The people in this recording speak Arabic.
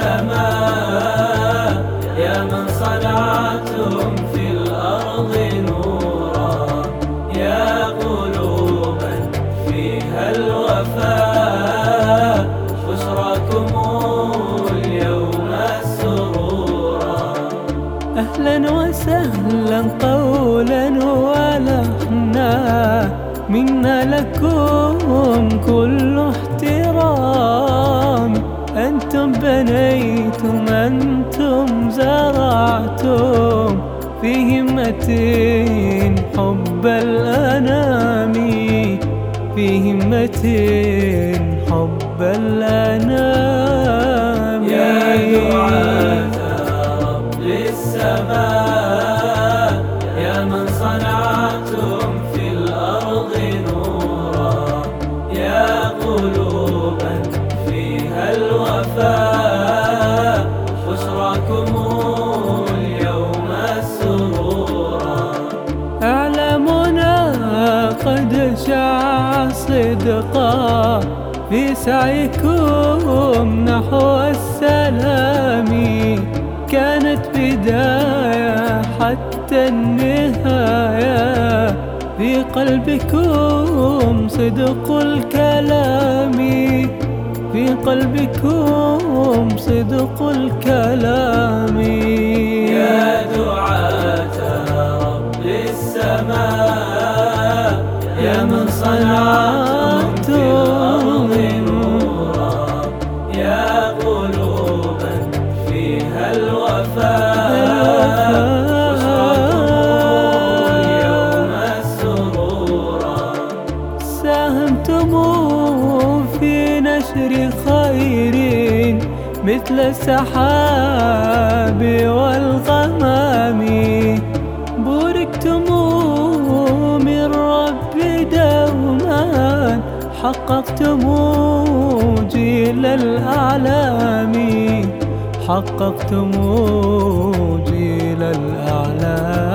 السماء يا من صنعتم في الأرض نورا يا قلوبا فيها الوفاء بشراكم اليوم سرورا. أهلا وسهلا قولا ولحنا منا لكم كل احترام. أنتم أنتم زرعتم في همة حب الأنام في همة حب الأنام. يا دعاة رب السماء يا من صنعتم في الأرض نورا يا قلوبا فيها الوفاء. شاع صدقا في سعيكم نحو السلام. كانت بداية حتى النهاية. في قلبكم صدق الكلام. في قلبكم صدق الكلام. فيها الوفاء. سرورا ساهمتم في نشر مثل السحاب والغمام. بوركتم حققتم جيل الأعلام. حققتم جيل الأعلام.